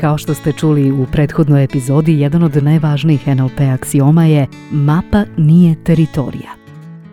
Kao što ste čuli u prethodnoj epizodi, jedan od najvažnijih NLP aksioma je mapa nije teritorija.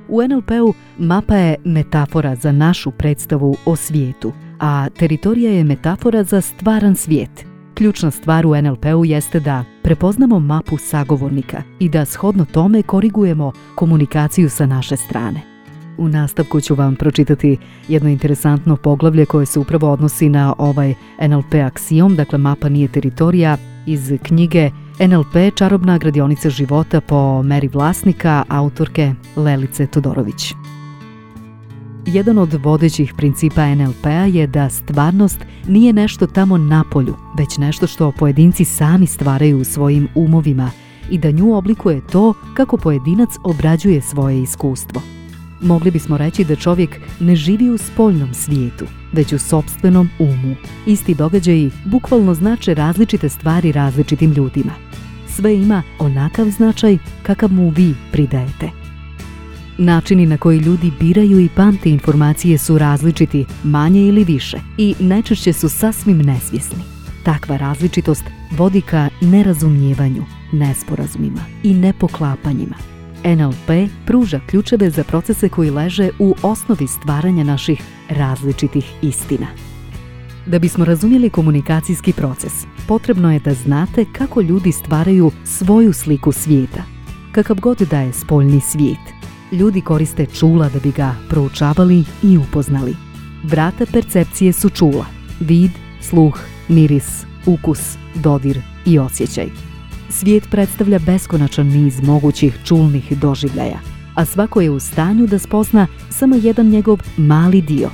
U NLP-u mapa je metafora za našu predstavu o svijetu, a teritorija je metafora za stvaran svijet. Ključna stvar u NLP-u jeste da prepoznamo mapu sagovornika i da shodno tome korigujemo komunikaciju sa naše strane. U nastavku ću vam pročitati jedno interesantno poglavlje koje se upravo odnosi na ovaj NLP aksijom, dakle mapa nije teritorija, iz knjige NLP Čarobna gradionica života po meri vlasnika autorke Lelice Todorović. Jedan od vodećih principa NLP-a je da stvarnost nije nešto tamo na polju, već nešto što pojedinci sami stvaraju u svojim umovima i da nju oblikuje to kako pojedinac obrađuje svoje iskustvo – Mogli bismo reći da čovjek ne živi u spoljnom svijetu, već u sobstvenom umu. Isti događaji bukvalno znače različite stvari različitim ljudima. Sve ima onakav značaj kakav mu vi pridajete. Načini na koji ljudi biraju i pamte informacije su različiti, manje ili više, i najčešće su sasvim nesvjesni. Takva različitost vodi ka nerazumijevanju, nesporazumima i nepoklapanjima. NLP pruža ključeve za procese koji leže u osnovi stvaranja naših različitih istina. Da bismo razumjeli komunikacijski proces, potrebno je da znate kako ljudi stvaraju svoju sliku svijeta, kakav god da je spoljni svijet. Ljudi koriste čula da bi ga proučavali i upoznali. Vrata percepcije su čula, vid, sluh, miris, ukus, dodir i osjećaj. Svijet predstavlja beskonačan niz mogućih čulnih doživljaja, a svako je u stanju da spozna samo jedan njegov mali dio.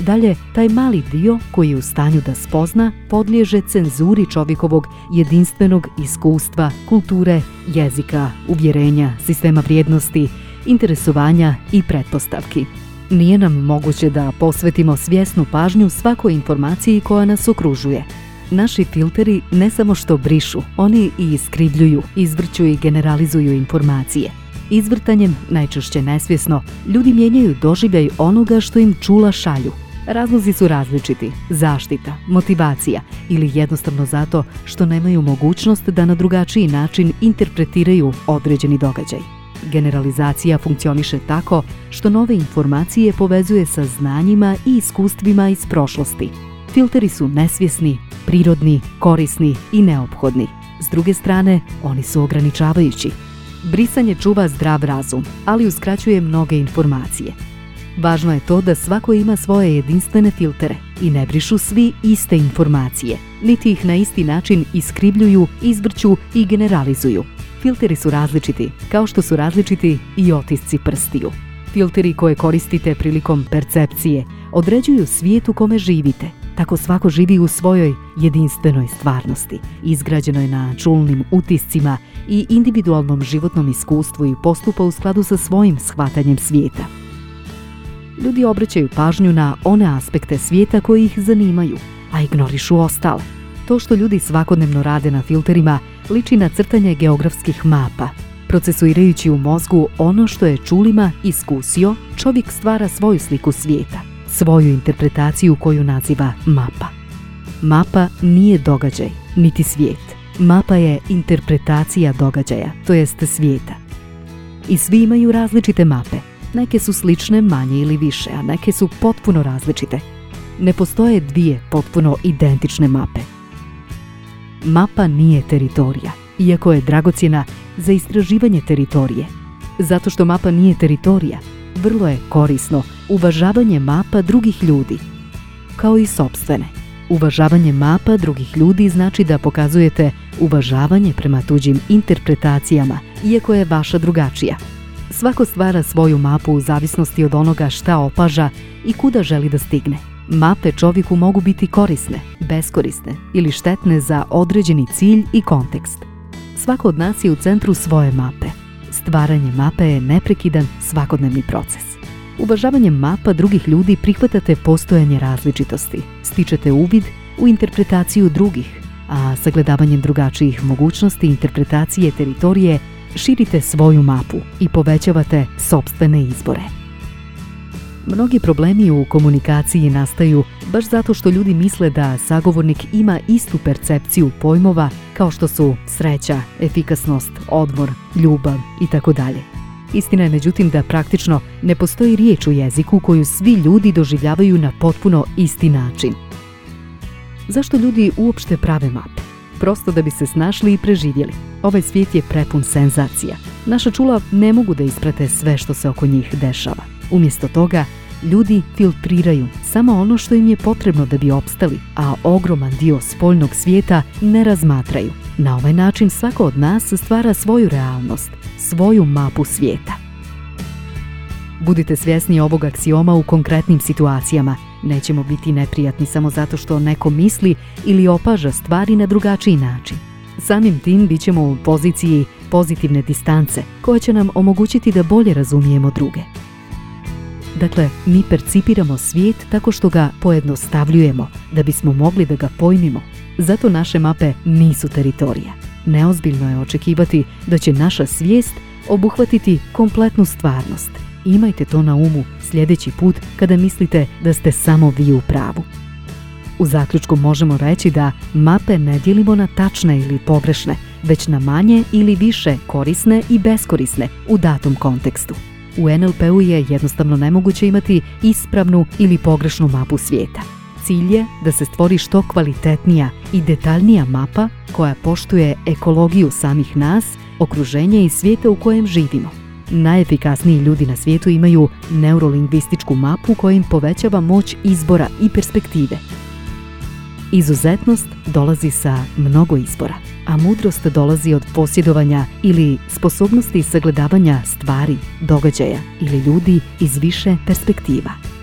Dalje, taj mali dio koji je u stanju da spozna podliježe cenzuri čovjekovog jedinstvenog iskustva, kulture, jezika, uvjerenja, sistema vrijednosti, interesovanja i pretpostavki. Nije nam moguće da posvetimo svjesnu pažnju svakoj informaciji koja nas okružuje – Naši filteri ne samo što brišu, oni i iskrivljuju, izvrću i generalizuju informacije. Izvrtanjem, najčešće nesvjesno, ljudi mijenjaju doživljaj onoga što im čula šalju. Razlozi su različiti, zaštita, motivacija ili jednostavno zato što nemaju mogućnost da na drugačiji način interpretiraju određeni događaj. Generalizacija funkcioniše tako što nove informacije povezuje sa znanjima i iskustvima iz prošlosti, Filteri su nesvjesni, prirodni, korisni i neophodni. S druge strane, oni su ograničavajući. Brisanje čuva zdrav razum, ali uskraćuje mnoge informacije. Važno je to da svako ima svoje jedinstvene filtere i ne brišu svi iste informacije, niti ih na isti način iskribljuju, izbrću i generalizuju. Filteri su različiti, kao što su različiti i otisci prstiju. Filteri koje koristite prilikom percepcije određuju svijet u kome živite tako svako živi u svojoj jedinstvenoj stvarnosti, izgrađenoj na čulnim utiscima i individualnom životnom iskustvu i postupa u skladu sa svojim shvatanjem svijeta. Ljudi obraćaju pažnju na one aspekte svijeta koji ih zanimaju, a ignorišu ostale. To što ljudi svakodnevno rade na filterima liči na crtanje geografskih mapa. Procesuirajući u mozgu ono što je čulima iskusio, čovjek stvara svoju sliku svijeta svoju interpretaciju koju naziva mapa. Mapa nije događaj, niti svijet. Mapa je interpretacija događaja, to jest svijeta. I svi imaju različite mape. Neke su slične manje ili više, a neke su potpuno različite. Ne postoje dvije potpuno identične mape. Mapa nije teritorija, iako je dragocjena za istraživanje teritorije. Zato što mapa nije teritorija, vrlo je korisno uvažavanje mapa drugih ljudi, kao i sobstvene. Uvažavanje mapa drugih ljudi znači da pokazujete uvažavanje prema tuđim interpretacijama, iako je vaša drugačija. Svako stvara svoju mapu u zavisnosti od onoga šta opaža i kuda želi da stigne. Mape čovjeku mogu biti korisne, beskorisne ili štetne za određeni cilj i kontekst. Svako od nas je u centru svoje mape. Stvaranje mape je neprekidan svakodnevni proces. Uvažavanjem mapa drugih ljudi prihvatate postojanje različitosti, stičete uvid u interpretaciju drugih, a sagledavanjem drugačijih mogućnosti interpretacije teritorije širite svoju mapu i povećavate sobstvene izbore. Mnogi problemi u komunikaciji nastaju baš zato što ljudi misle da sagovornik ima istu percepciju pojmova kao što su sreća, efikasnost, odmor, ljubav i tako dalje. Istina je međutim da praktično ne postoji riječ u jeziku koju svi ljudi doživljavaju na potpuno isti način. Zašto ljudi uopšte prave mape? Prosto da bi se snašli i preživjeli. Ovaj svijet je prepun senzacija. Naša čula ne mogu da isprate sve što se oko njih dešava. Umjesto toga, ljudi filtriraju samo ono što im je potrebno da bi opstali, a ogroman dio spoljnog svijeta ne razmatraju. Na ovaj način svako od nas stvara svoju realnost, svoju mapu svijeta. Budite svjesni ovog aksioma u konkretnim situacijama. Nećemo biti neprijatni samo zato što neko misli ili opaža stvari na drugačiji način. Samim tim bit ćemo u poziciji pozitivne distance koja će nam omogućiti da bolje razumijemo druge. Dakle, mi percipiramo svijet tako što ga pojednostavljujemo, da bismo mogli da ga pojmimo. Zato naše mape nisu teritorija. Neozbiljno je očekivati da će naša svijest obuhvatiti kompletnu stvarnost. Imajte to na umu sljedeći put kada mislite da ste samo vi u pravu. U zaključku možemo reći da mape ne dijelimo na tačne ili pogrešne, već na manje ili više korisne i beskorisne u datom kontekstu. U NLP-u je jednostavno nemoguće imati ispravnu ili pogrešnu mapu svijeta. Cilj je da se stvori što kvalitetnija i detaljnija mapa koja poštuje ekologiju samih nas, okruženje i svijeta u kojem živimo. Najefikasniji ljudi na svijetu imaju neurolingvističku mapu koja im povećava moć izbora i perspektive. Izuzetnost dolazi sa mnogo izbora a mudrost dolazi od posjedovanja ili sposobnosti sagledavanja stvari, događaja ili ljudi iz više perspektiva.